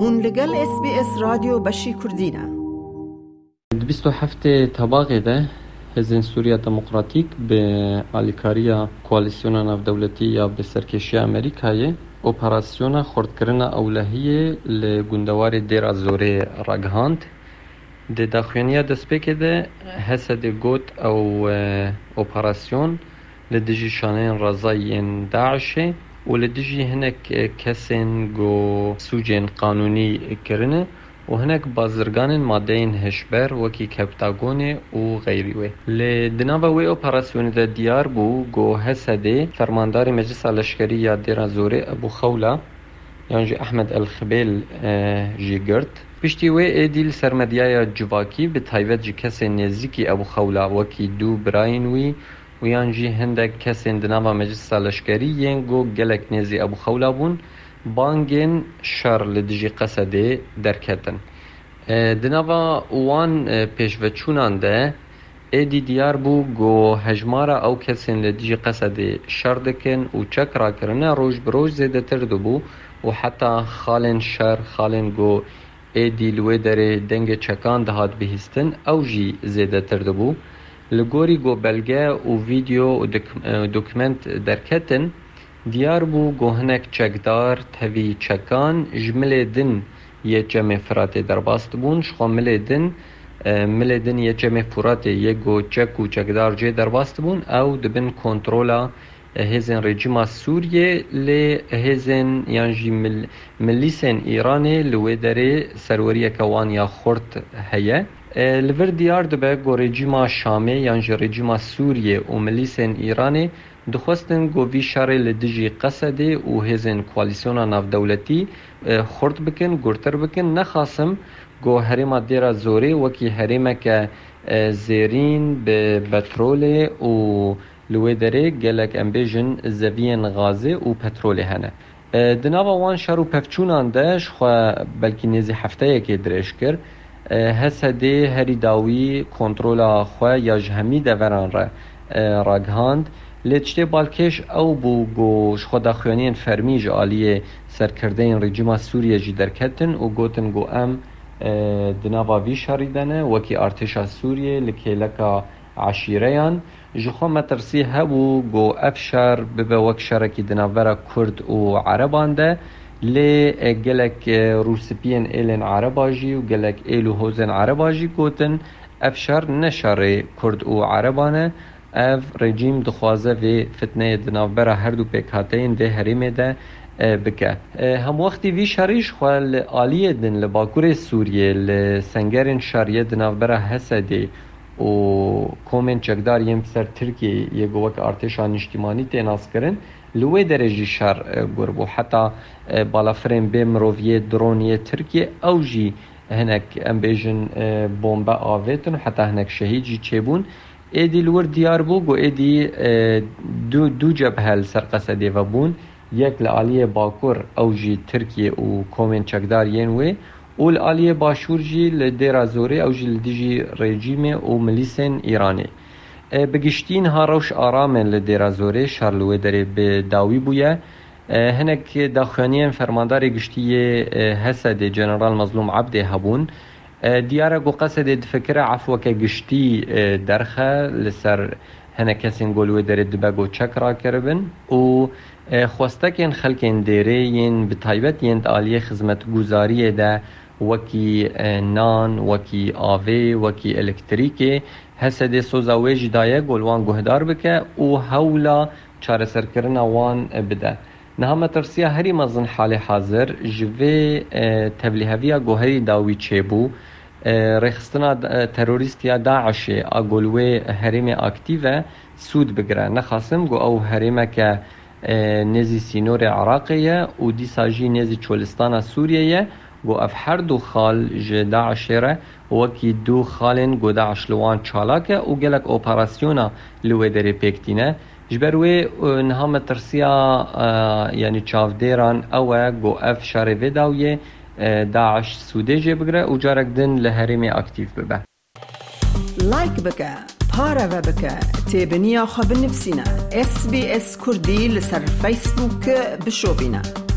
هون لگل اس بی اس رادیو بشی کردینه دبیستو هفته تباقی ده حزن سوریا دموکراتیک به الیکاریا کوالیسیون نافدولتی یا به سرکشی امریکایی اپراسیون خوردکردن اولهیه لگندوار دیر زوری رگهاند د داخوانیا دسپیکه ده حسد گوت او اپراسیون لدجی شانین رضایین داعشه ولدجي هناك كسن جو سوجين قانوني كرنه وهناك بازرگانن مادين هشبر وكي كبتاغوني و غيري وي لدنابا وي اوپراسيون دا ديار بو گو هسده فرماندار مجلس الاشكري يا ديرا زوري ابو خولا يانجي احمد الخبيل جی بشتي پشتی وی ایدیل سرمدیای جواکی به تایوت جی نزیکی ابو خولا وکی دو براین وی wiyan jî hindek kesên di nava meclisa leşkeriyên got gelek nêzî Ebûxewla bûn bangên şer li dijî Qesedê derketin. E, di nava wan e, pêşveçûnan de êdî diyar bû got hejmara ew kesên li dijî Qesedê şer dikin û çekrakirine roj bi roj zêdetir dibû û heta xalên şer xalên got êdî li wê derê dengê çekan dihat bihîstin ew jî zêdetir dibû. li gorî gobelge û vîdeo û e, dokument derketin, diyar bû ku hinek çekdar tevî çekan ji milê din yê Çemê Firatê derbas dibûn, ji xwe milê din e, milê din yê Çemê Furatê yê got çek û çekdar cê derbas dibûn, ew dibin kontrola e hêzên rejima Sûriye lê hêzên yan jî milîsên Îranê li wê derê serweriyeke wan ya xurt heye. لور دیار دبه گو رژیما شامه یان جه رژیما سوریه و ملیسن ایرانه دخواستن گووی شاره لدجی قصده و هزن کوالیسیونا نافدولتی خورد بکن گرتر بکن نخاسم گو هریما دیرا زوره وکی هریما که زیرین به پترول و لویدره گلک امبیجن زوین غازه و پترول هنه دناوا وان شارو پفچونان دش خو بلکی نزی هفته یکی درش کرد هری داوی کنترول خو یا جهمی را را راگهاند لچته بالکش او بو گوش خدا بۆ فرمی جالی سرکرده این سەرکردین سوریه جی درکتن و گوتن گو ام دنابا وی شاریدنه وکی ئارتشا سوریه لکه لکا عشیره یان مەترسی مترسی هبو گو افشار ببه وک شارێکی دنابرا کرد و ده لی گلک روسپین ایلن عرباجی و گلک ایلو هوزن عرباجی گوتن اف شر نشر کرد او عربانه اف رژیم دخوازه و فتنه دناف برا هر دو پیکاتین ده هریمه ده بکه هم وقتی وی شریش خوال آلیه دن لباکور سوریه لسنگرین شریه دناف برا حسده و کۆمێن چەکدار یم سەر ترکی یەگووەک ئارتێشان نیشتیمانی تێناسکردن لێ دەرەژی شار گور بوو حتا بالافرێن بێ مرۆڤە درۆنیە ترکیە ئەو ژی هەنێک ئەمبێژن بۆمبە ئاوێتن حتا هەنێک شەهیدجی چێبوون ئێدی لور دیار بوو بۆ ئێدی دوو جەب هەل سەرقەسە دێڤە بوون یەک لە عالیە باکوور ئەو ژی ترکیە و کۆمێن چەکدار یێن وێ ول آلیه باشور جی لدیرا زوری او جی لدیجی رژیم و ملیسن ایرانی بگشتین ها روش آرام لدیرا زوری شرلوه داری به داوی بویا هنک داخوانی فرماندار گشتی حسد جنرال مظلوم عبد هبون دیار گو قصد فکر عفو که گشتی درخه لسر هنه کسین گلوه داری دبگو چک را کربن و خوسته که خلکین دیره ین به طایبت ین دالیه خزمت گزاریه ده وەکی نان وەکی ئاوێ وەکی ئەلکتریکێ هەسە دێ سۆزا وێژی دایە گۆلوان گوهدار بکە و هەولا چارەسەرکردنا وان بدە. نهامە ترسیا هەری مەزن حالێ حاضر ji vê tevlîheviya goherî dawî çêbû, rêxistina teroristiya daişê a golwê herêmê aktîve sûd bigire nexasim got ew herêmeke nêzî sînorê Iraqê ye û dîsa jî nêzî çolistana Sûriye ye گو اف هر دو خال ج و ره وکی دو خالن لوان چالاکه او گلک اپراسیونا لوی دری پیکتینه جبروي انها مترسيا یعنی چافديران او گو اف شاري وداويه داعش سوده جه بگره و جارك دن لهرمي اکتیف ببه لایک بکه پاره و بکه تیبنیا خواب نفسینا اس بی اس کردی لسر فیسبوک بشو